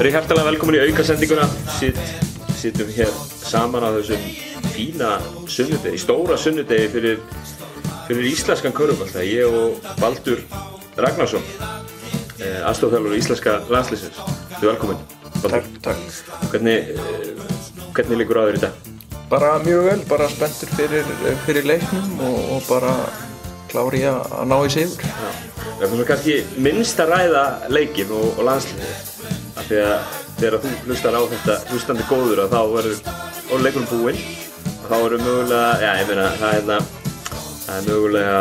Verið hærtalega velkomin í aukasendinguna Sitt, Sittum hér saman á þessum fína sunnudegi, stóra sunnudegi fyrir, fyrir íslenskan körfuballta Ég og Baldur Ragnarsson eh, aðstofþjálfur í íslenska landslýsins Þú er velkomin Baldur. Takk, takk. Hvernig, eh, hvernig líkur þér í dag? Bara mjög vel, bara spenntur fyrir, fyrir leiknum og, og bara klári að ná í sigur. Það er svona kannski minnst að ræða leikin og, og landslýsins af því að þegar þú hlustar á þetta hlustandi góður að þá verður og leikunum búinn og þá verður mögulega, já ég meina það er hérna það er mögulega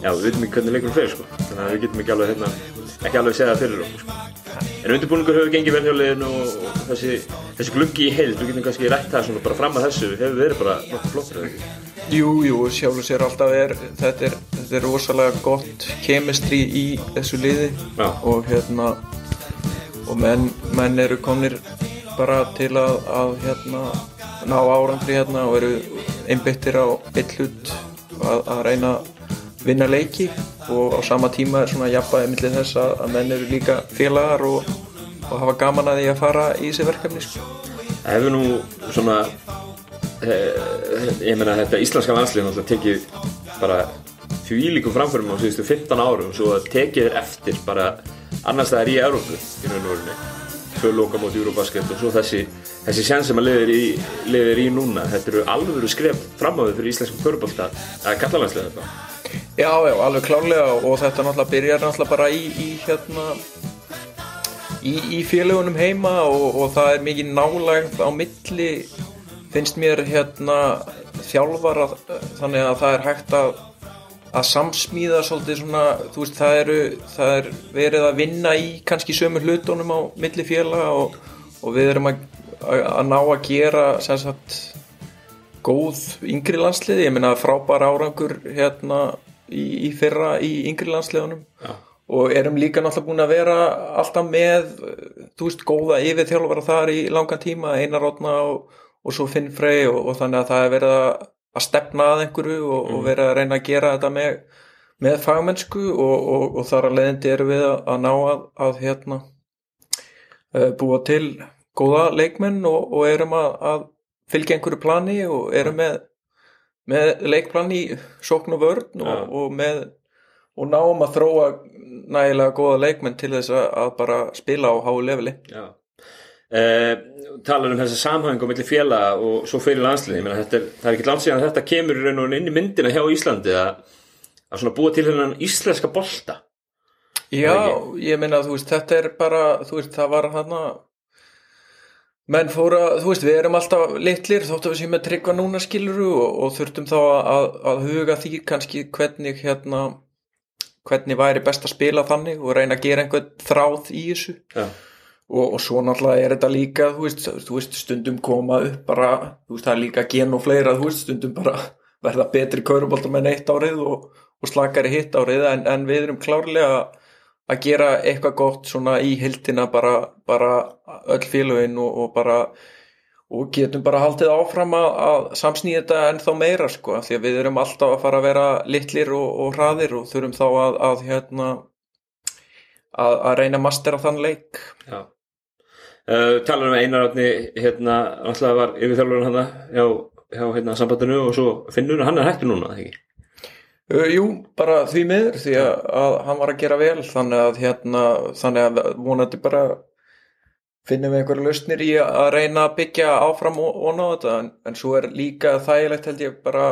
já við veitum ekki hvernig leikunum fyrir sko þannig að við getum ekki alveg hérna ekki alveg segja það fyrir okkur sko. en undirbúningur hefur gengið vel hjá liðinu og, og þessi, þessi gluggi í heild við getum kannski rætt það svona bara fram að þessu hefur verið bara nokkuð flottur eða ekki Jú, jú, sjálfur sér alltaf er, þetta er, þetta er rosalega gott kemistri í þessu liði Já. og hérna, og menn, menn eru komnir bara til að, að hérna, ná árangri hérna og eru einbyttir á eitt hlut að, að reyna að vinna leiki og á sama tíma er svona jafnvægi millir þess að, að menn eru líka félagar og, og hafa gaman að því að fara í þessi verkefni sko. Hefur nú svona eh, ég meina þetta íslenska landslið náttúrulega tekið bara þvílíkum framförum á síðustu 15 árum svo að tekið er eftir bara annars það er í Európu í raun og orðinni tvö loka mót Eurobasket og svo þessi þessi sjans sem að liðir í, liðir í núna. Þetta eru alveg skref fram á þau fyrir íslenskum körubólta að kallalandslega þetta Já, já, alveg klárlega. Og þetta náttúrulega byrjar náttúrulega bara í, í hérna í, í félagunum heima og, og það er mikið nálægt á milli finnst mér hérna þjálfara þannig að það er hægt að að samsmíða svolítið svona þú veist það eru það er verið að vinna í kannski sömu hlutunum á milli félaga og, og við erum að, að, að ná að gera sem sagt góð yngri landsliði, ég meina frábær árangur hérna í, í fyrra í yngri landsliðunum Já. og erum líka náttúrulega búin að vera alltaf með, þú veist, góða yfir þjálfara þar í langan tíma Einar Rótna og, og svo Finn Frey og, og þannig að það er verið að, að stefna að einhverju og, og verið að reyna að gera þetta með, með fagmennsku og, og þar að leiðindi erum við að, að ná að, að hérna eh, búa til góða leikmenn og, og erum að, að fylgja einhverju plani og erum með, með leikplan í sókn og vörn og, og með og náum að þróa nægilega góða leikmenn til þess að, bara spila á háu leveli. Já. Eh, talar um þessa samhæng og milli félaga og svo fyrir landsliði þetta er, það er ekki síðan að þetta kemur inn í myndina hjá Íslandi að, að búa til hennan íslenska bolta. Já, ég meina þú veist þetta er bara, þú veist það var hann menn fóra, þú veist við erum alltaf litlir þótt að við séum með tryggva núna skiluru og, og þurftum þá að, að huga því kannski hvernig hérna hvernig væri best að spila þannig og reyna að gera einhvern þráð í þessu. Já, og, og svo náttúrulega er þetta líka þú veist, þú veist stundum koma upp bara, þú veist það er líka gen og fleira þú veist stundum bara verða betri kauruboltar með eitt árið og, og slakari hitt árið en, en við erum klárlega að gera eitthvað gott svona í hildina bara, bara öll félögin og, og bara og getum bara haldið áfram að, að samsnýja þetta ennþá meira sko af því að við erum alltaf að fara að vera litlir og hraðir og þurfum þá að, að hérna að, að reyna að mastera þann leik. Já uh, Talar um Einar átni hérna, alltaf var yfirþjálfurinn hann hjá, hjá hérna, sambandinu og svo finnur hann er hættur núna, ekki? Uh, jú, bara því miður því að, að hann var að gera vel þannig að hérna, þannig að vonandi bara finnum við einhverja lausnir í að reyna að byggja áfram og, og ná þetta en, en svo er líka þægilegt held ég bara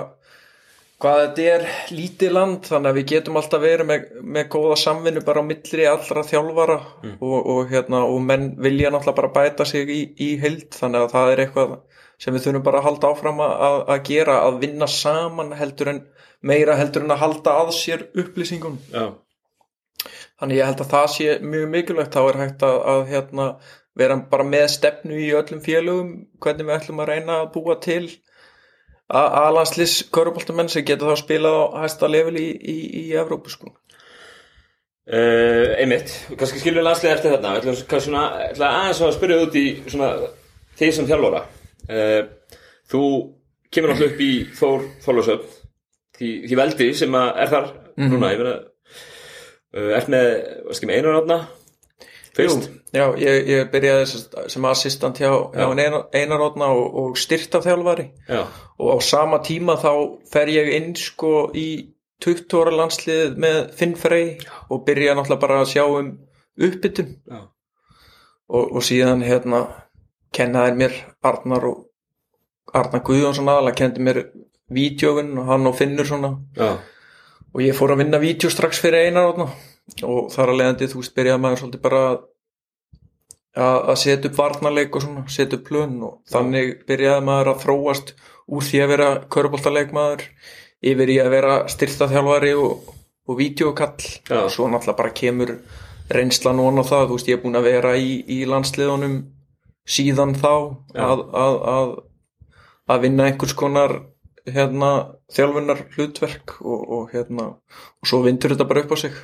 hvað þetta er lítið land þannig að við getum alltaf verið með, með góða samvinnu bara á millri allra þjálfara og, og, hérna, og menn vilja náttúrulega bara bæta sig í, í heild þannig að það er eitthvað sem við þurfum bara að halda áfram að, að gera að vinna saman heldur en meira heldur en að halda að sér upplýsingum. Já, þannig ég held að það sé mjög mikilvægt þá er hægt að, að hérna, vera bara með stefnu í öllum félögum hvernig við ætlum að reyna að búa til aðlandslis köruboltamenn sem getur þá spilað á hæsta level í, í, í Evrópu sko. Uh, einmitt, kannski skilur við landslið eftir þarna. Ég ætla, kannski svona, ætla aðeins að spyrja út í svona, því sem þjálfóra uh, Þú kemur náttúrulega upp í Þór Þorlásöfn því, því veldi sem er þar núna, ég meina uh, ert með, hvað skil með einar átna fyrst Já, ég, ég byrjaði sem, sem assistant hjá, hjá Já. Einar, Einar Átna og, og styrtaþjálfari Já, og á sama tíma þá fer ég inn sko í 20 ára landsliðið með Finn Frey og byrja náttúrulega bara að sjá um uppbytun. Já, og, og síðan hérna kennaði mér Arnar og Arnar Guðjónsson aðalega kendi mér vídjófin og hann og Finnur svona. Já, og ég fór að vinna vídeo strax fyrir einar átna og þar að leiðandi þú veist byrjaði maður svolítið bara að- setja upp varnarleik og svona, setja upp plön og þannig byrjaði maður að þróast úr því að vera köruboltaleikmaður yfir í að vera styrtaþjálfari og, og vídeokall Já. og svo náttúrulega bara kemur reynslan og það, þú veist ég er búin að vera í, í landsliðunum síðan þá Já. að, að, að, að vinna einhvers konar hérna þjálfunar hlutverk og, og hérna og svo vindur þetta bara upp á sig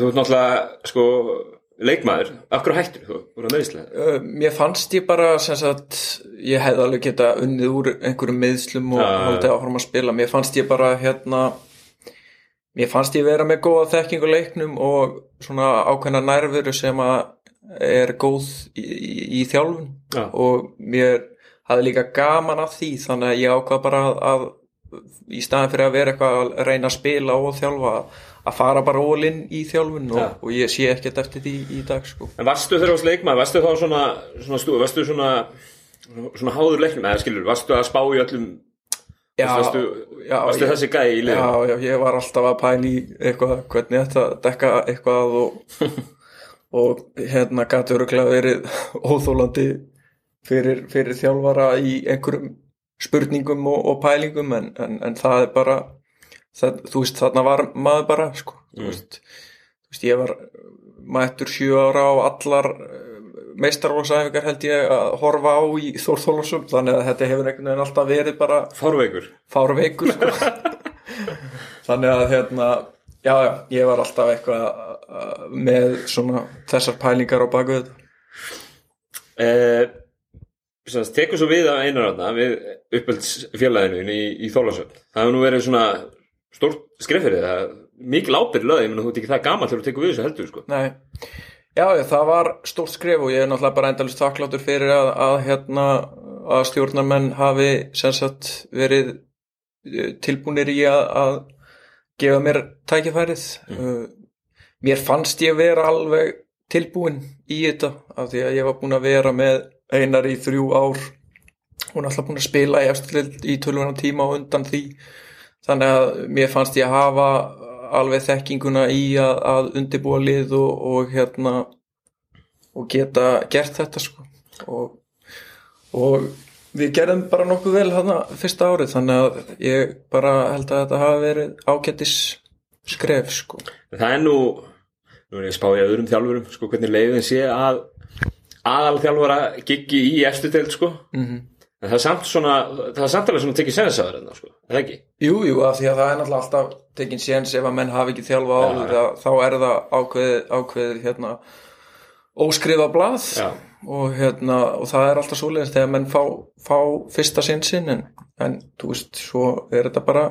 þú ert náttúrulega sko leikmaður, af hverju hættur þú? Voru að meðislega? Uh, mér fannst ég bara sem sagt, ég hefði alveg geta unnið úr einhverjum meðslum og haldið áfram að spila. Mér fannst ég bara hérna mér fannst ég vera með góða þekkingu leiknum og svona ákveðna nærveru sem að er góð í, í, í þjálfun. Já. og mér hafði líka gaman af því þannig að ég ákvað bara að, að í staðin fyrir að vera eitthvað að reyna að spila og þjálfa að fara bara all-in í þjálfun og, Já. og ég sé ekkert eftir því í dag sko. En varstu þegar þú varst leikmaður, varstu þá svona, svona stú, varstu svona, svona háður leiknum, eða skilur, varstu að spá í öllum, Já, varstu, já, varstu ég- þessi gæi í liðinu? Já, já, ég var alltaf að pæla í eitthvað, hvernig þetta dekka eitthvað og, og hérna gæti öruglega verið óþólandi fyrir, fyrir þjálfara í einhverjum spurningum og, og pælingum en, en, en það er bara það, þú veist, þarna var maður bara sko, þú, veist, þú veist, ég var mættur sjö ára á allar meistarlóksæfingar held ég að horfa á í Þórþólasum þannig að þetta hefur einhvern veginn alltaf verið bara Fárveikur. fárveikur sko. þannig að hérna já, já, ég var alltaf eitthvað uh, með svona þessar pælingar á baku þetta Eh, tekur svo við af einararna við uppöldsfélaginu í, í Þólasöfn. Það hefur nú verið svona stórt skref fyrir það, mikil ábyrð lög, ég menn þú ert ekki það gammal þegar þú tekur við þessu heldur, sko. Nei, já, já, það var stórt skref og ég er náttúrulega bara endalist þakkláttur fyrir að, að hérna að stjórnarmenn hafi sem sagt verið eh, tilbúnir í að, að gefa mér tækifærið mm. mér fannst ég vera alveg tilbúin í þetta af því að ég var búin að vera með einar í þrjú ár og náttúrulega búin að spila í í tölvuna tíma og undan því þannig að mér fannst ég hafa alveg þekkinguna í að, að undibúa lið og, og hérna og geta gert þetta sko. Og, og við gerðum bara nokkuð vel þarna fyrsta árið þannig að ég bara held að þetta hafi verið ágættis skref sko. Það er nú, nú er ég að spá í öðrum þjálfurum, sko, hvernig leiðin sé að aðal þjálfara giggi í eftir deild, sko. mm En það er samt svona, það er samt alveg svona tekið sensaður enná, sko, er það ekki? Jú, jú, af því að það er náttúrulega alltaf tekin séns ef að menn hafi ekki þjálfa Já, áður að, þá er það ákveðið, ákveðið hérna, óskrifa blað og, hérna, og það er alltaf svoleiðist þegar menn fá, fá fyrsta sinn sinn en, en þú veist, svo er þetta bara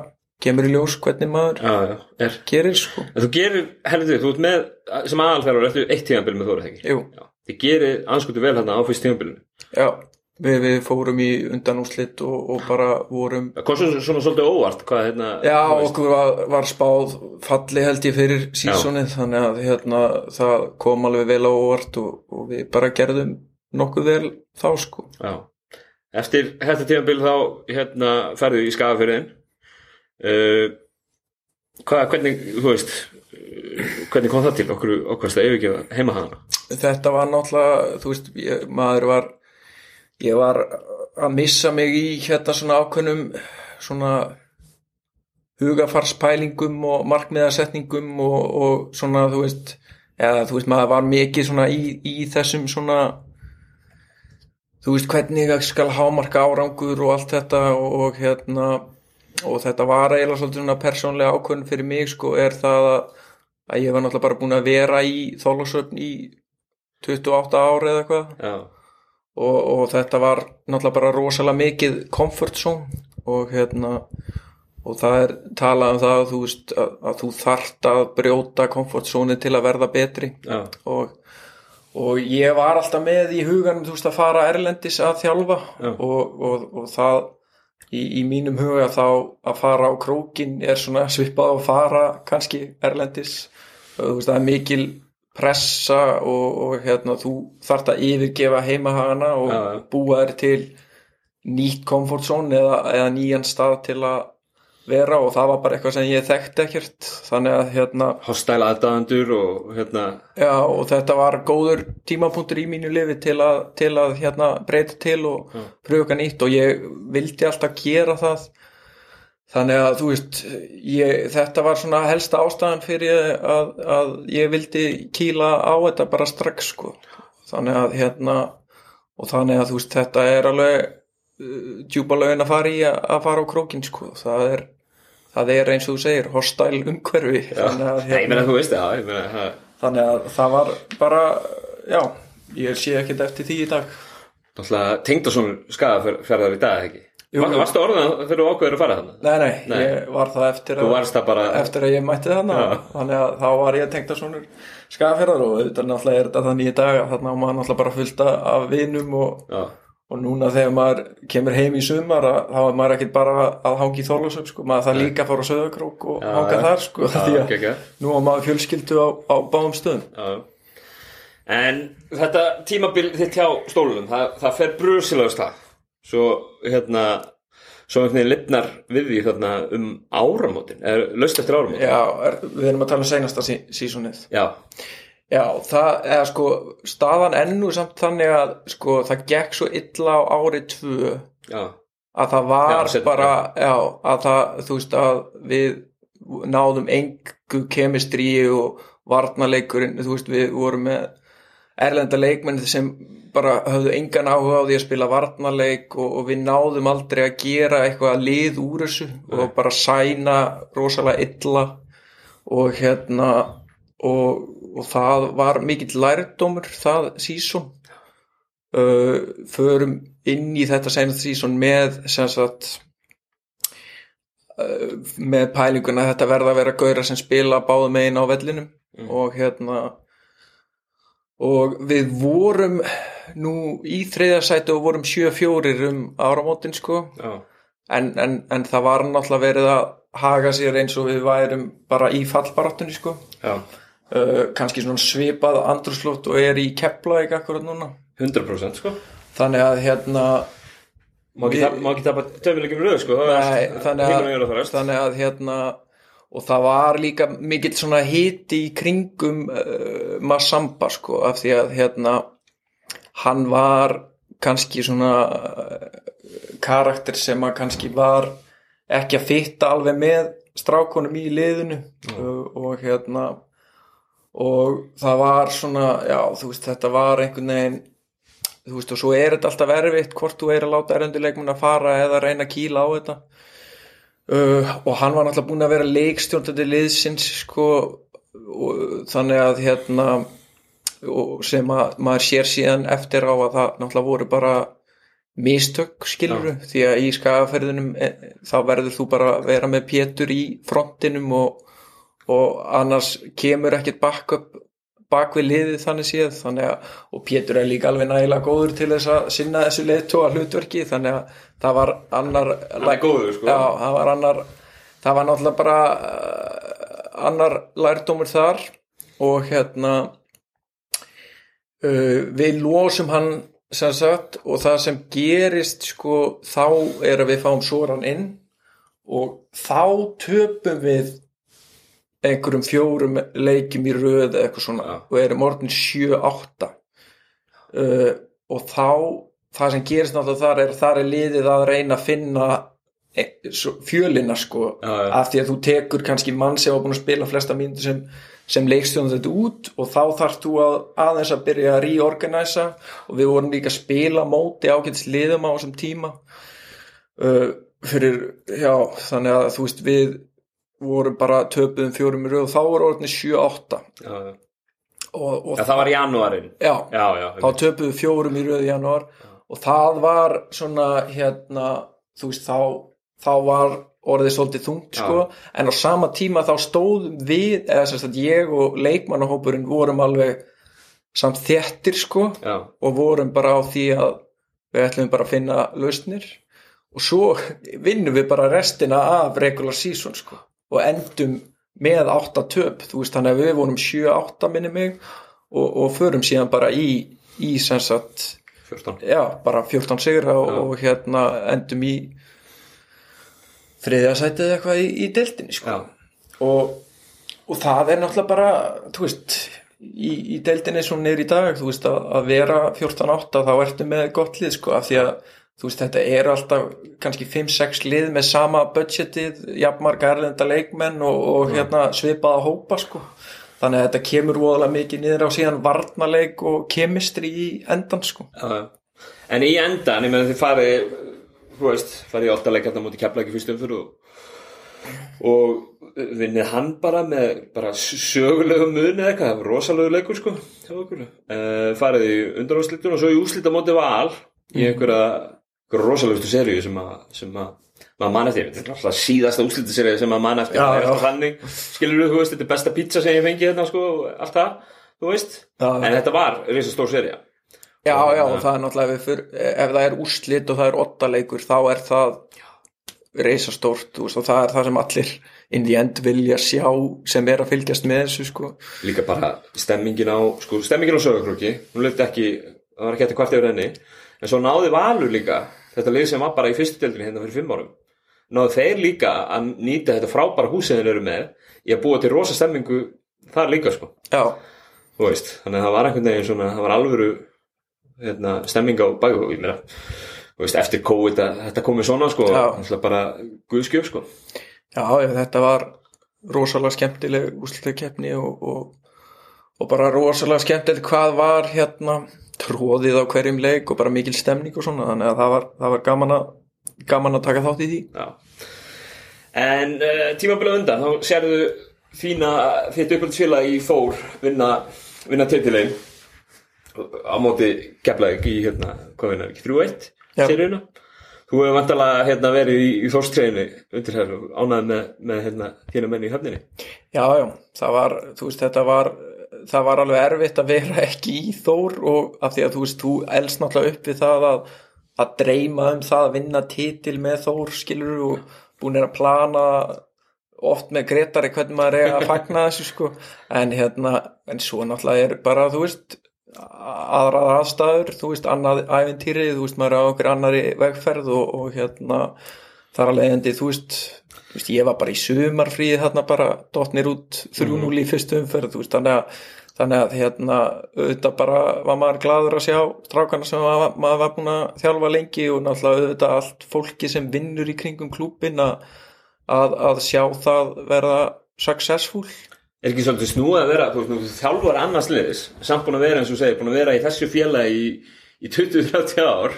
kemur í ljós hvernig maður Já, já, er. gerir sko En þú gerir, heldur þú ert með, sem aðalþjálfur, ertu eitt tíðanbíl með Þóra, ekki? Jú, Já. Þið gerir anskutu vel hérna á fyrst tíðanbílinu. já, við, við fórum í undanúslit og, og bara vorum Það kom svona, svolítið óvart, hvað hérna... Já, okkur var, var spáð falli held ég fyrir sísonið þannig að hérna, það kom alveg vel á óvart og, og við bara gerðum nokkuð vel þá sko. Já. Eftir þetta tíðanbíl þá, hérna, ferðu í skafafyrðin. Uh, hvað, hvernig, þú veist, uh, hvernig kom það til okkur, okkvæmst að yfirgefa heima hana? Þetta var náttúrulega, þú veist, ég, maður var, ég var að missa mig í hérna svona ákveðnum svona hugafarspælingum og markmiðarsetningum og, og svona, þú veist, eða þú veist, maður var mikið svona í, í þessum svona þú veist hvernig ég skal hámarka árangur og allt þetta og, og hérna og þetta var eiginlega svolítið svona persónlega ákvörn fyrir mig sko er það að, að ég var náttúrulega bara búin að vera í þólasöfn í 28 ári eða eitthvað. Já, og, og þetta var náttúrulega bara rosalega mikið comfort zone. Og hérna og það er talað um það að þú, veist, að, að þú þart að brjóta comfort zone til að verða betri. Já, og, og ég var alltaf með í huganum þú veist að fara erlendis að þjálfa. Já. og, og, og það í, í mínum huga þá að fara á krókin er svona svipað að fara kannski erlendis. Og þú veist það er mikil pressa og, og hérna þú þarft að yfirgefa heimahagana og Já, já. búa þér til nýtt comfort zone eða, eða nýjan stað til að vera og það var bara eitthvað sem ég þekkti ekkert þannig að hérna hostæla aðdáðandur og hérna Já, og þetta var góður tímapunktur í mínu lifi til að, til að hérna, breyta til og Já. pröfa nýtt og ég vildi alltaf gera það þannig að þú veist ég, þetta var svona helsta ástæðan fyrir að, að ég vildi kýla á þetta bara strax sko. þannig að hérna og þannig að þú veist þetta er alveg uh, djúpa lögin að fara í að, að fara á krókin sko. það er það er eins og þú segir hostæl umhverfi að hérna- Nei, ég meina þú veist það, meina þannig að það var bara já, ég sé ekkert eftir því í dag Náttúrulega tengdasónur skadaferðar í dag, ekki? Var, varstu orðan þegar þú ákveður að fara þarna? nei, nei, Nei. ég var það eftir að, bara eftir að ég mætti Já. þannig að þá var ég tengt að svona skafherðar og auðvitað náttúrulega er þetta þannig í dag að þarna á maður náttúrulega bara fullta af vinum og, og núna þegar maður kemur heim í sumar að, þá er maður ekkert bara að hangi í Þorlásöp sko, maður það líka að fara á Söðakrók og hanga þar sko, já, því að ekki, ekki nú á maður fjölskyldu á, á báðum stöðum Já. En þetta tímabil þitt hjá stólunum, það, það fer brusilegust það. Svo, hérna, svo einhvern veginn lifnar við því þarna um áramótin, eða laust eftir áramótin. já, er, við erum að tala um seinasta sí, sísonið Já, Já, það, eða sko, staðan ennú samt þannig að, sko, það gekk svo illa á ári tvö já, að það var Já, bara, já, að það, þú veist, að við náðum engu kemistrí og varnarleikurinn, þú veist, við vorum með erlenda leikmenn sem bara höfðu engan áhuga á því að spila varnarleik og, og við náðum aldrei að gera eitthvað lið úr þessu og bara sæna rosalega illa og hérna og, og það var mikill lærdómur það sísón uh, förum inn í þetta senast sísón með sem sagt uh, með pælinguna að þetta verða að vera gauðra sem spila báðum megin á vellinum Mm. og hérna og við vorum nú í þriðasæti og vorum 7-4 um áramótin sko. En, en, en það var náttúrulega verið að haga sér eins og við værum bara í fallbaráttunni sko. Uh, kannski svona svipað andrúslótt og er í Keflavík akkurat núna. 100% sko. þannig að hérna Má ekki, tapa- má ekki tapa tveimilegjum röð, sko. nei, þannig, að, þannig að hérna og það var líka mikill svona hiti í kringum uh, Massamba sko af því að hérna hann var kannski svona uh, karakter sem að kannski var ekki að fitta alveg með strákonum í liðinu. Uh, og hérna og það var svona já þú veist þetta var einhvern veginn þú veist og svo er þetta alltaf erfitt hvort þú er að láta erenduleikmun að fara eða reyna að kýla á þetta uh, og hann var náttúrulega búin að vera leikstjórnandi liðsins sko og þannig að hérna sem að maður sér síðan eftir á að það náttúrulega voru bara mistök skiluru því að í skagaferðinum e, þá verður þú bara að vera með Pétur í frontinum og, og annars kemur ekkert backup bak við liðið þannig séð þannig að, og Pétur er líka alveg nægilega góður til þess að sinna þessu liðtóa hlutverki þannig að það var annar er góður, sko. já, það var annar það var náttúrulega bara uh, annar lærdómur þar og hérna uh, við losum hann sem sagt og það sem gerist sko þá er að við fáum svoran inn og þá töpum við einhverjum fjórum leikjum í röð eða eitthvað svona Já. og erum orðin 7-8 uh, og þá það sem gerist náttúrulega þar er þar er liðið að reyna að finna e- fjölina sko Já, já. af því að þú tekur kannski mann sem var búin að spila flesta mínútur sem, sem leikstjóðan þetta út og þá þarf þú að aðeins að byrja að reorganæsa og við vorum líka að spila móti ágætis liðum á þessum tíma uh, fyrir, já, þannig að þú veist við vorum bara töpuðum fjórum í röð og þá voru orðinni 7-8 Já, já. og, og Já, það var janúarinn. já, Já, já. þá töpuðu fjórum í röð í janúar og það var svona hérna, þú veist þá, þá var orðið svolítið þungt sko, en á sama tíma þá stóðum við, eða sem sagt ég og leikmannahópurinn vorum alveg samt þéttir sko já, og vorum bara á því að við ætlum bara að finna lausnir. Og svo vinnum við bara restina af regular season sko og endum með 8 töp. Þú veist þannig að við vorum 7-8 minni mig og, og förum síðan bara í, í sem sagt 14 já, bara 14 sigra og, og hérna endum í þriðja sætið eða eitthvað í, í deildinni sko. og, og það er náttúrulega bara þú veist í, í deildinni svo neyri í dag þú veist að, að vera 14-8 þá ertu með gott lið sko af því að þú veist þetta er alltaf kannski 5-6 lið með sama budgetið jafnmarga erlenda leikmenn og, og hérna svipaða hópa sko. Þannig að þetta kemur voðalega mikið niður á síðan varnarleik og kemistri í endan sko. Já. en í endan, ég meina þið farið þú veist, farið í óttalega hérna mútið kefla ekki fyrstum fyrir og og vinnið hann bara með bara sögulegu mun eða eitthvað, það var rosalegu leikur sko uh, farið í undanúrslitun og svo í úrslita móti val í einhverja, rosalegustu seríu sem að, að maður mann eftir, þetta er alltaf síðasta úrslitaserið sem maður mann eftir, Já, það er já. alltaf þannig skilur þú, þú veist, þetta er besta pizza sem ég fengi hérna sko, allt það, þú veist Já, já. en þetta var reysa stór serið Já, já, og það er náttúrulega ef, fyr, ef það er úrslit og það er ottaleikur þá er það reysastórt þú veist, og það er það sem allir in the end vilja sjá sem er að fylgjast með þessu sko. líka bara stemmingin á sko, stemmingin á sögurkrúki, hún löfði ekki það var ekki eftir kvart yfir henni en svo náði Valur líka, þetta lið sem var bara í fyrstu deildinni hérna fyrir fimm árum. Náðu þeir líka að nýta þetta frábæra hús sem þeir eru með í að búa til rosa stemmingu þar líka sko. Já, þú veist, þannig að það var einhvern veginn svona, það var alvöru hérna, stemming á bæku ég meina, veist, eftir COVID að þetta komið svona sko, bara guðskjöf sko. Já, þetta var rosalega skemmtileg úrslitakeppni og, og, og bara rosalega skemmtilegt hvað var hérna tróðið á hverjum leik og bara mikil stemning og svona, þannig að það var, það var gaman að gaman að taka þátt í því Já. En uh, tímabilið undan, þá sérðu þína, þitt upphaldsfélag í Þór vinna, vinna titilegin á móti Keflavík í, hérna, hvað vinnar, ekki 3-1 Já. seríuna. Þú hefur vantalega hérna, verið í, í Þórstreinu undir hér og ánæði með, með hérna, þína menni í höfninni. Já, já, það var, þú veist, þetta var það var alveg erfitt að vera ekki í Þór og af því að þú veist, þú elst náttúrulega upp við það að, að dreyma um það að vinna titil með Þór skilur og búin er að plana oft með Gretari hvernig maður er að fagna þessu sko. En hérna, en svo náttúrulega er bara, þú veist aðrar aðstæður, þú veist, annað æventýri, þú veist, maður er á okkur annari vegferð og, og hérna þar að leiðandi, þú veist, þú veist ég var bara í sumarfríði þarna bara dotnir út 3-0 í fyrstu umferð veist, þannig að, þannig að hérna, auðvitað bara var maður gladur að sjá strákana sem maður, maður var búin að þjálfa lengi og náttúrulega auðvitað allt fólki sem vinnur í kringum klúbin að, að, að sjá það verða successful. Er ekki svolítið snúið að vera, þú veist, þjálfur annars liðis, samt búin að vera eins og segir, búin að vera í þessu félagi í, í 20-30 ár,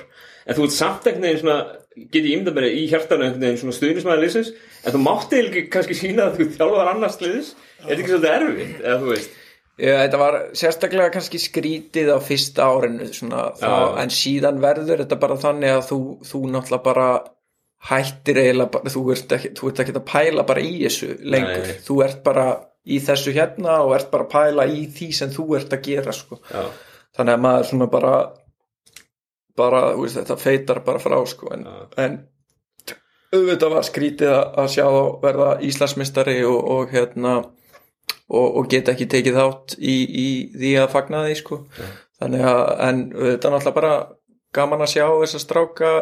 en þú ert samt einhvern veginn svona, get ég ímynda mér í hjartanu einhvern veginn svona stuðnismæði liðsins, en þú mátti ekki kannski sína að þú þjálfur annars liðis, er þetta ekki svolítið erfitt, eða þú veist? Já, þetta var sérstaklega kannski skrítið á fyrsta árinu svona, þá, en síðan verður þetta bara þannig að þú, þú náttúrulega bara hættir eiginlega þú ert ekki, þú ert ekki að pæla bara í þessu lengur, Nei. þú ert bara í þessu hérna og ert bara að pæla í því sem þú ert að gera sko. Þannig að maður svona bara bara, veist, þetta feitar bara frá sko, en, en auðvitað var skrítið að, sjá verða Íslandsmystari og, og hérna og, og geta ekki tekið þátt í, í því að fagna því sko. þannig að, en auðvitað náttúrulega bara gaman að sjá þess að stráka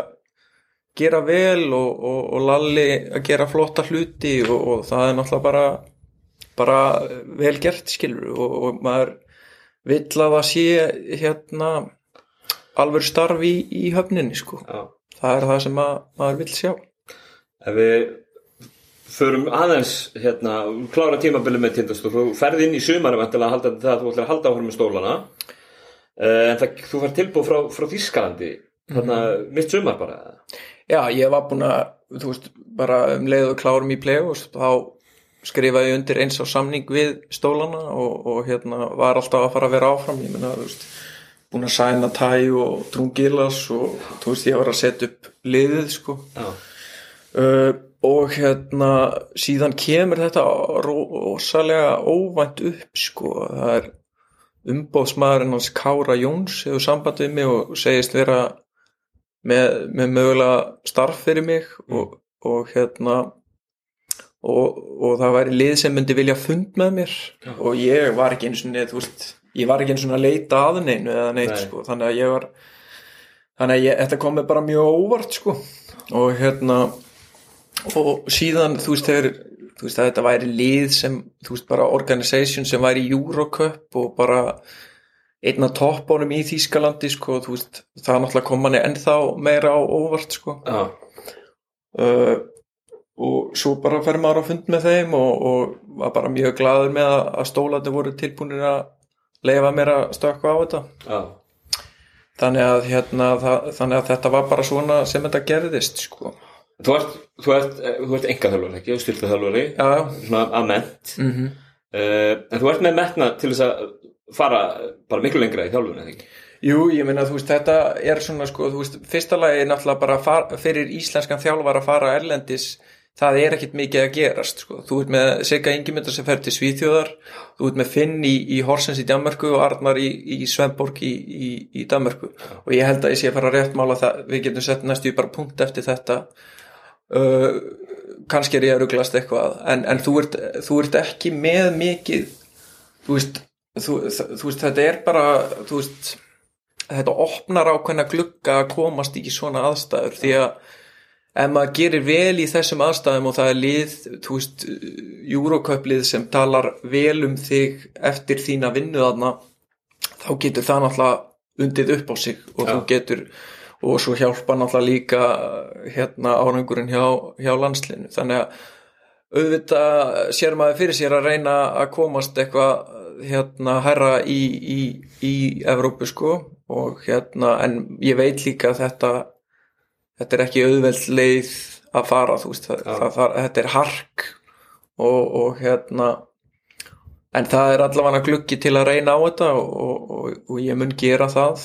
gera vel og, og, og Lalli að gera flotta hluti og, og það er náttúrulega bara bara vel gert skilur og, og maður vill að það sé hérna alveg starf í, í höfninni sko. það er það sem að, maður vill sjá. Ef við förum aðeins, hérna, klára tímabilið með tindast og þú ferð inn í sumar að halda það að þú ætlar að halda áfram með stólana, uh, en það, þú fær tilbúð frá, frá Þískalandi, þarna, mitt sumar bara. Já, ég var búin að, þú veist, bara um leið og klárum í play-offs, þá skrifaði undir eins á samning við stólana og, og hérna var alltaf að fara að vera áfram, ég meina, þú veist, búin að sæna tæ og drungilas og þú veist, ég var að setja upp liðið, sko. Uh, og hérna síðan kemur þetta rosalega óvænt upp, sko, það er umbóðsmaðurinn hans Kára Jóns hefur samband við mig og segist vera með, með mögulega starf fyrir mig og, og hérna og, og það væri lið sem myndi vilja fund með mér Já. og ég var ekki eins og þú veist, ég var ekki eins og að leita að neinu eða neitt Nei. sko, þannig að ég var þannig að ég, þetta kom mér bara mjög óvart sko. Og hérna og síðan þú veist þegar þú veist að þetta væri lið sem þú veist bara organisation sem væri Eurocup og bara einn af toppunum í Þýskalandi sko þú veist það náttúrulega kom manni ennþá meira á óvart sko. Já, uh, og svo bara fer maður á fund með þeim og, og var bara mjög gladur með að, að stólarnir voru tilbúinir að leifa mér að stökkva á þetta já, þannig að, hérna, það, þannig að þetta var bara svona sem þetta gerðist sko Þú ert, þú ert, eh, þú ert enga þjálfari, ekki? Styrta þjálfari, já, svona að ment. mm -hmm. en þú ert með metna til þess að fara bara miklu lengra í þjálfun, eða ekki? Jú, ég meina, þú veist, þetta er svona, sko, þú veist, fyrsta lagi náttúrulega bara far, fyrir íslenskan þjálfar að fara erlendis, það er ekkit mikið að gerast, sko. Þú ert með Sigga Ingimundar sem fer til Svíþjóðar, þú ert með Finn í, í Horsens í Danmarku og Arnar í, í Svemborg í, í, Danmarku. Og ég held að ég sé að fara að rétt mála það, við getum sett næstu í bara punkt eftir þetta, uh, kannski er ég að ruglast eitthvað, en, en þú, ert, þú ert ekki með mikið, þú veist, þú, þú veist, þetta er bara, veist, þetta opnar ákveðna glugga að komast í svona aðstæður. Því að ef maður gerir vel í þessum aðstæðum og það er lið, þú veist Eurocup-lið sem talar vel um þig eftir þína vinnu þarna, þá getur það náttúrulega undið upp á sig og Já. þú getur og svo hjálpa náttúrulega líka hérna árangurinn hjá, hjá landslinu þannig að auðvitað sér maður fyrir sér að reyna að komast eitthvað hérna herra í, í, í Evrópu sko og hérna en ég veit líka að þetta þetta er ekki auðveld leið að fara þú veist, það, það, það, þetta er hark og, og hérna en það er allavega gluggi til að reyna á þetta og, og, og, og ég mun gera það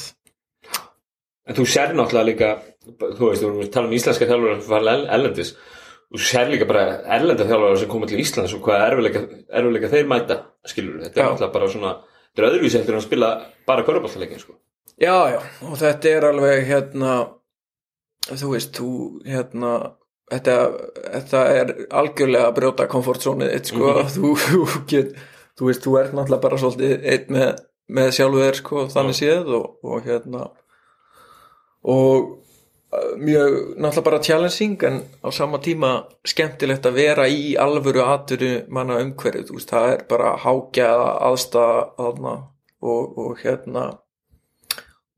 En þú sér náttúrulega líka, þú veist, þú erum að tala um íslenska þjálfara sem fara erlendis, þú sér líka bara erlenda þjálfara sem koma til Íslands og hvað erfileika þeir mæta, skilur þetta er Já. náttúrulega bara svona, þetta er öðruvísi eftir að spila bara körubáltaleikin, sko. Já, já, og þetta er alveg hérna, þú veist, þú hérna, þetta, þetta er algjörlega að brjóta komfortzónið eitt, sko, Mhm. þú, þú get, þú veist, þú ert náttúrulega bara svolítið eitt með, með sjálfu þér, sko, þannig séð og, og hérna, og uh, mjög náttúrulega bara challenging en á sama tíma skemmtilegt að vera í alvöru aturu manna umhverju, þú veist, það er bara hágjaða aðstæða og, og hérna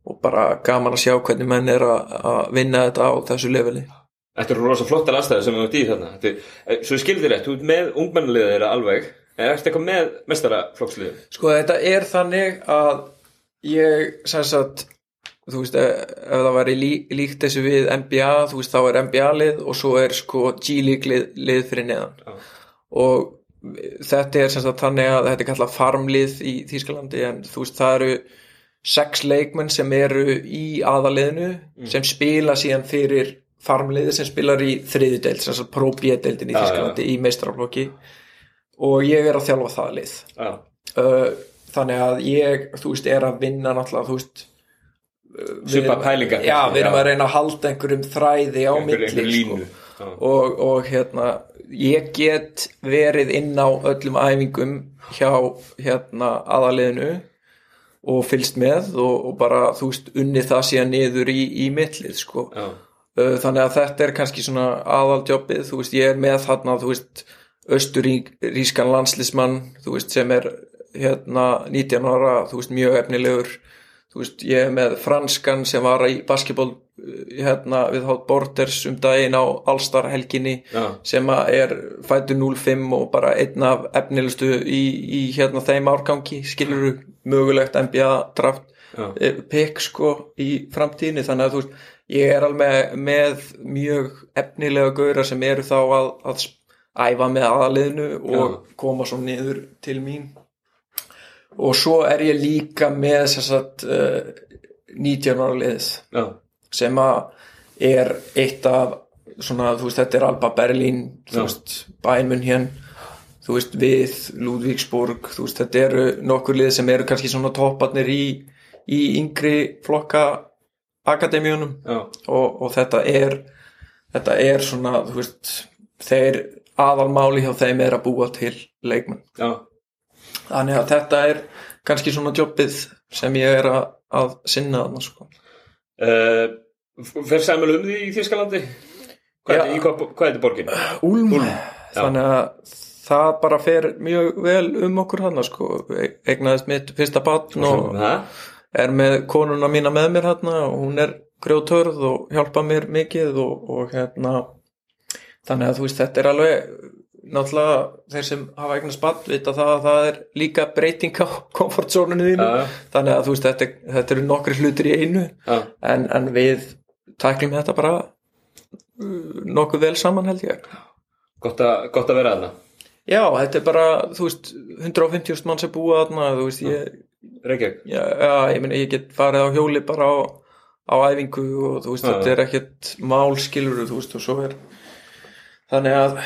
og bara gaman að sjá hvernig menn er að að vinna þetta á þessu leveli Þetta eru rosa flottar aðstæði sem við erum í þarna. Þetta, er- svo ég skildi rétt, þú ert með ungmennulegða þeirra alveg, en ertu eitthvað með mestaraflokksliðum? sko þetta er þannig að ég sem sagt þú veist ef ef það væri lí, líkt þessu við NBA þú veist þá er NBA lið og svo er sko G-League lið, lið fyrir neðan Já. og þetta er sem sagt þannig að þetta er kallað farmlið í Þýskalandi en þú veist það eru sex leikmenn sem eru í aðaliðinu sem spila síðan fyrir farmliði sem spilar í þriði deild, sem sagt Pro B-deildin í Já, Þýskalandi í meistraflokki og ég er að þjálfa það lið. Já, uh, þannig að ég, þú veist, er að vinna náttúrulega, þú veist uh, Svipa pælingar Já, við erum að reyna að halda einhverjum þræði á einhver, milli einhver sko. Og, og hérna ég get verið inn á öllum æfingum hjá hérna aðaliðinu og fylgst með og, og bara, þú veist, unnið það síðan niður í, í mittlið, sko. Já, þannig að þetta er kannski svona aðaldjobbið, þú veist, ég er með þarna, þú veist, austurískan landslismann, þú veist, sem er hérna 19 ára, þú veist, mjög efnilegur, þú veist, ég er með franskan sem var í basketball hérna við Hot Borders um daginn á Allstar helginni já, sem er fættu 05 og bara einn af efnilegustu í, í hérna þeim árgangi, skilur mögulegt NBA draft já, eh, pick sko í framtíðinni. Þannig að þú veist, ég er alveg með mjög efnilega gaura sem eru þá að, að æfa með aðaliðinu og koma svo niður til mín. Og svo er ég líka með að uh, 19 ára liðið já, sem að er eitt af svona, þú veist, þetta er Alba Berlín þú Já. veist, Bayern München þú veist, við, Lúðvíksborg þú veist, þetta eru nokkur lið sem eru kannski svona topparnir í, í yngri flokka akademíunum. Og, og þetta er þetta er svona, þú veist þeir aðalmáli hjá þeim er að búa til leikmenn. Já, þannig að þetta er kannski svona jobbið sem ég er að, að sinna þarna sko. uh, Fer Samuel um því í í hvað, hvað er þetta borgin? Úlm, Úlm, þannig að það bara fer mjög vel um okkur hann sko. E- eignaðist mitt fyrsta batn og er með konuna mína með mér hérna og hún er grjótörð og hjálpa mér mikið og, og hérna þannig að þú veist þetta er alveg náttúrulega þeir sem hafa eignast batn vita það að það er líka breyting á komfortzónunni þínu. Já. þannig að þú veist þetta, þetta eru nokkri hlutir í einu. Já, en, en við tæklum þetta bara uh, nokkuð vel saman held ég. Gott, a, gott að vera þarna já, þetta er bara, þú veist 150 mann sem búa þarna þú veist, ég, Reykjavík? Já, já, ég, meni, ég get farið á hjóli bara á, á æfingu og þú veist, Já, þetta er ekkert mál skilur þú veist, og svo er þannig að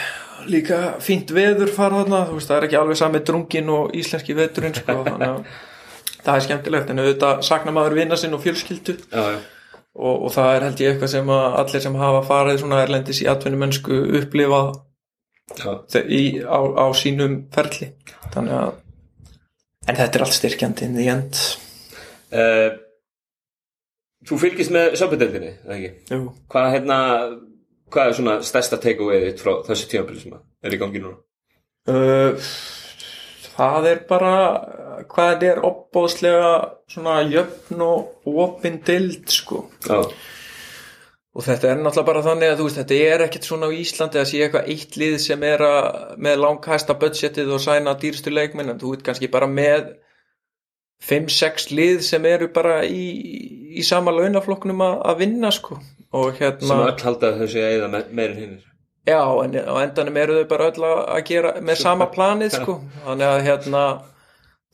líka fínt veður fara þarna, þú veist, það er ekki alveg sami drungin og íslenski veturinn, sko þannig að það er skemmtilegt, en auðvitað sakna maður vinna sinn og fjölskyldu. Já, já, og, og það er held ég eitthvað sem að allir sem hafa farið svona erlendis í atvinnumennsku upplifa já. þe- í, á, á sínum ferli þannig að en þetta er allt styrkjandi in the end Uh, Þú fylgist með söpudöldinni, eða ekki? Jú. Hvað, hérna, hvað er svona stærsta take-away þitt frá þessu tímabili sem er í gangi núna? Uh, það er bara hvað er opbóðslega svona jöfn og opin dild sko Já, og þetta er náttúrulega bara þannig að þú veist þetta er ekkert svona á Íslandi að sé eitthvað eitt lið sem er að, með langhæsta budgetið og sæna dýrstu leikminn en þú veit kannski bara með 5-6 lið sem eru bara í, í sama launaflokknum að, að vinna sko. Og sem hérna öll halda að þau að eða me meirinn hinnir Já, en á endanum eru þau bara öll að gera með sama planið sko. Þannig að hérna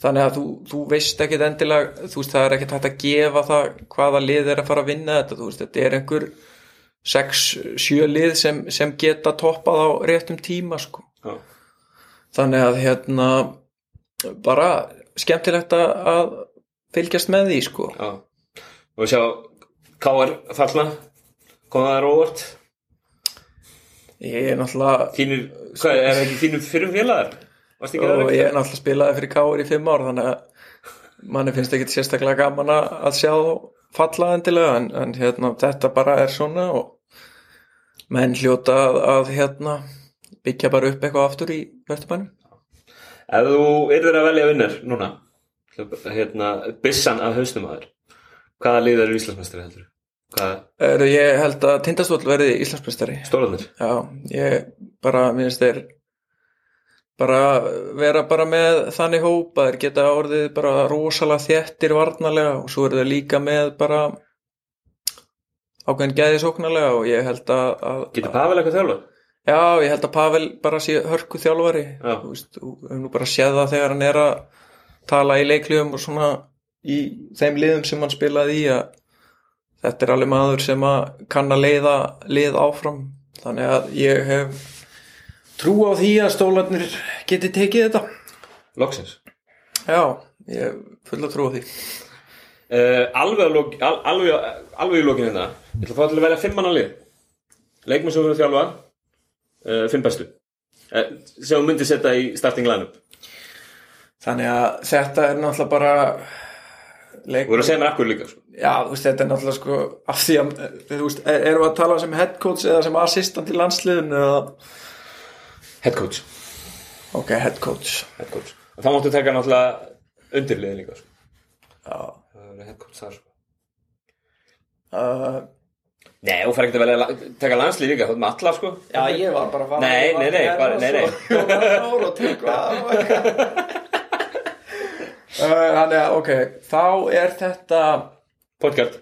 þannig að þú, þú veist ekkit endilega þú veist það er ekkit hægt að gefa það hvaða lið er að fara að vinna þetta þú veist þetta er einhver 6-7 lið sem, sem geta toppað á réttum tíma sko. Já, þannig að hérna bara skemmtilegt að, fylgjast með því sko. Já. Og sjá, K.R. fallna kom það þér óvart ég er náttúrulega Þínir, hvað, er það ekki þínum fyrir félagar? Og ég er náttúrulega spilaði fyrir Káur í fimm ár þannig að manni finnst ekki sérstaklega gaman að sjá falla endilega en, en hérna, þetta bara er svona og menn hljóta að, að hérna, byggja bara upp eitthvað aftur í Vesturbænum Ef þú yrðir að velja vinnar núna hérna, Bissan af haustum aður Hvaða lið eru Íslandsmestari heldur? Er, ég held að Tindastóll verði Íslandsmeistari stólanir? já, ég bara minnst þeir bara vera bara með þannig hópa þeir geta orðið bara rosalega þéttir varnarlega og svo eru þeir líka með bara ákveðin gæði sóknarlega og ég held að, að Getur Pavel eitthvað þjálfa? já, ég held að Pavel bara sé hörku þjálfari. Veist, þú hefur nú bara séð það þegar hann er að tala í leikliðum og svona í þeim liðum sem hann spilaði í að þetta er alveg maður sem að kann að leiða lið áfram. Þannig að ég hef trú á því að stólarnir geti tekið þetta. Loksins. Já, ég fulla trú á því. Uh, alveg, al, alveg, alveg í lókinu hérna. Ég ætla að fá til að velja fimm manna lið. Leikmenn sem erum þjálfa uh, Fimm bestu. Uh, sem þú myndir setja í starting line-up. Þannig að þetta er náttúrulega bara leik Þú voru að segja mér akkur líka sko. Já, þú veist, þetta er náttúrulega sko af því að, þú veist, er- erum við að tala sem head coach eða sem assistant í landsliðinu eða, Head coach, ok, head coach head coach. Þá máttu taka náttúrulega undirliðin líka sko. Já, Það er head coach þar sko. uh, Nei, þú fær ekki að velja la- taka landslið líka, þú ert með alla sko já ég var bara að fara Nei, nei, nei, bara- nei, nei. nei og tryggva Uh, Þannig að, ok, þá er þetta Podcast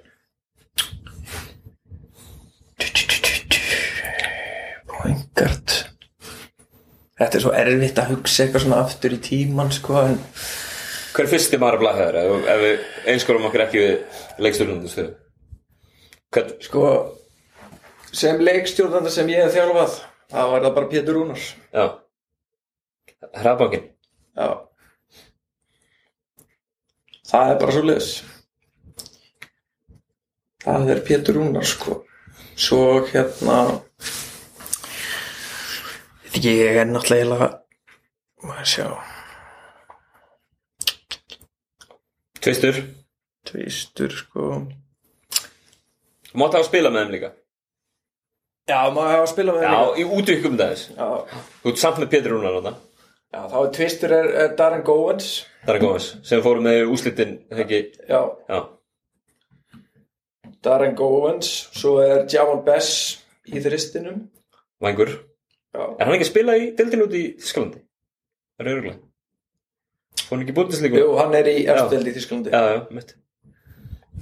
Þetta er svo erfitt að hugsa eitthvað svona aftur í tíman, sko en Hver er fyrsti maður að blaða þér ef, við einskorum okkur ekki við leikstjórnundu stöðu? Hvern, sko sem leikstjórnanda sem ég hef þjálfað þá var það bara Pétur Rúnars. Já. Hraðbankin Já. Það er bara svo leis Það er Pétur Rúnar sko. Svo hérna ég er náttúrulega Maður sjá. Tvistur. Tvistur sko. Mátt hafa að spila með þeim líka. Já, maður hafa að spila með Já, þeim líka. í útvikkum þess Já, Þú ert samt með Pétur Rúnar þarna. Já, þá er Tvistur er, er Darren Það er góðis Sem fórum með úslitin ekki? Já, Já. Darren Goins Svo er Javon Bess í þristinum. Vangur Er hann ekki að spila í deildin út í Þískalandi? Það er örgulega Fór hann ekki búindislíku? Jú, hann er í eftild í Þísklandi Já, já, mitt.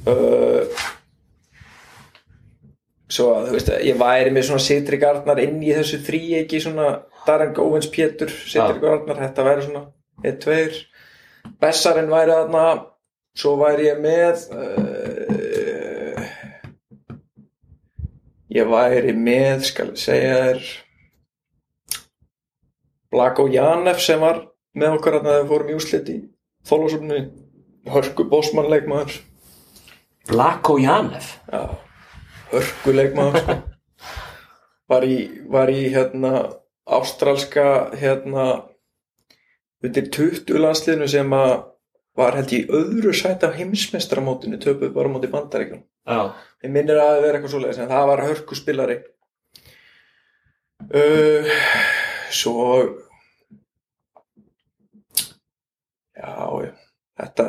Uh, Svo að þú veist ég væri með svona Sitri Gardnar inn í þessu þrý ekki svona Darren Góvins Pétur, Sitri. Gardnar þetta væri svona 1-2 Bessarinn væri þarna svo væri ég með uh, ég væri með skal ég segja þér Blako Janef sem var með okkar þegar við fórum í úslit í Þólasöfnu hörku bósmannleikmaður Blako Janef Já, hörkuleikmaður sko. var í var í hérna ástralska hérna undir 20 landsliðinu sem að var held í öðru sæti á heimsmestramótinu töpuð bara móti bandaríkjum Já. Ég minnir að það vera eitthvað svoleiðis en það var hörkuspilari uh, svo já, þetta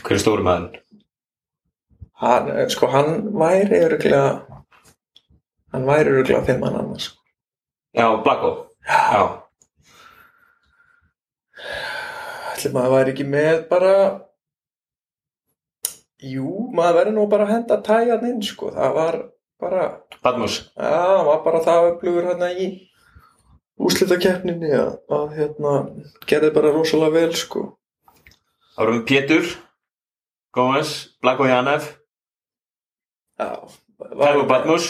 Hver er stóri maður? hann, sko hann væri öruglega hann væri öruglega fimm hann annars. Já, Blako Já ætli maður væri ekki með bara jú, maður væri nú bara að henda tæjan inn sko, það var bara Badmus það var bara það upplugur hérna í úslitakeppninni að, að hérna, gerði bara rosalega vel sko. Það vorum Pétur Góðans Blako Janef já, Tægu Badmus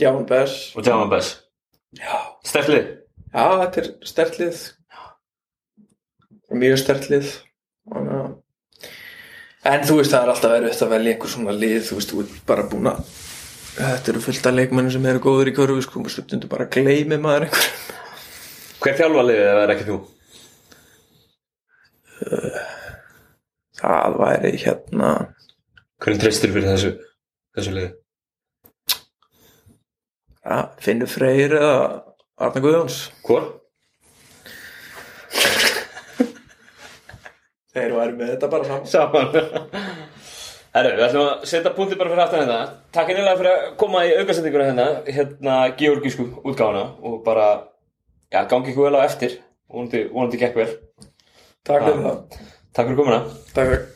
Gján Bess og Jaman Bess já, Sterlið Já, þetta er stertlið mjög stertlið að- en þú veist það er alltaf verið að velja einhver svona lið þú veist, þú ert bara búin að þetta eru fullt af leikmennin sem eru góður í körfu sko, og stundum bara gleymi maður einhver Hver þjálfa liðið ef það er ekki þú? það væri hérna Hvernig treystir fyrir þessu þessu liði? ja, Finnur Freyr eða Arna Guðjóns Hvor? þeir væri með þetta bara saman Saman Herru, við ætlum að setja punkti bara fyrir aftan hérna. Takk einnilega fyrir að koma í aukasendinguna hérna hérna georgísku útgáfuna og bara, já, gangi ykkur vel á eftir. Vonandi, vonandi gekk vel. Takk fyrir það. Takk fyrir komuna. Takk fyrir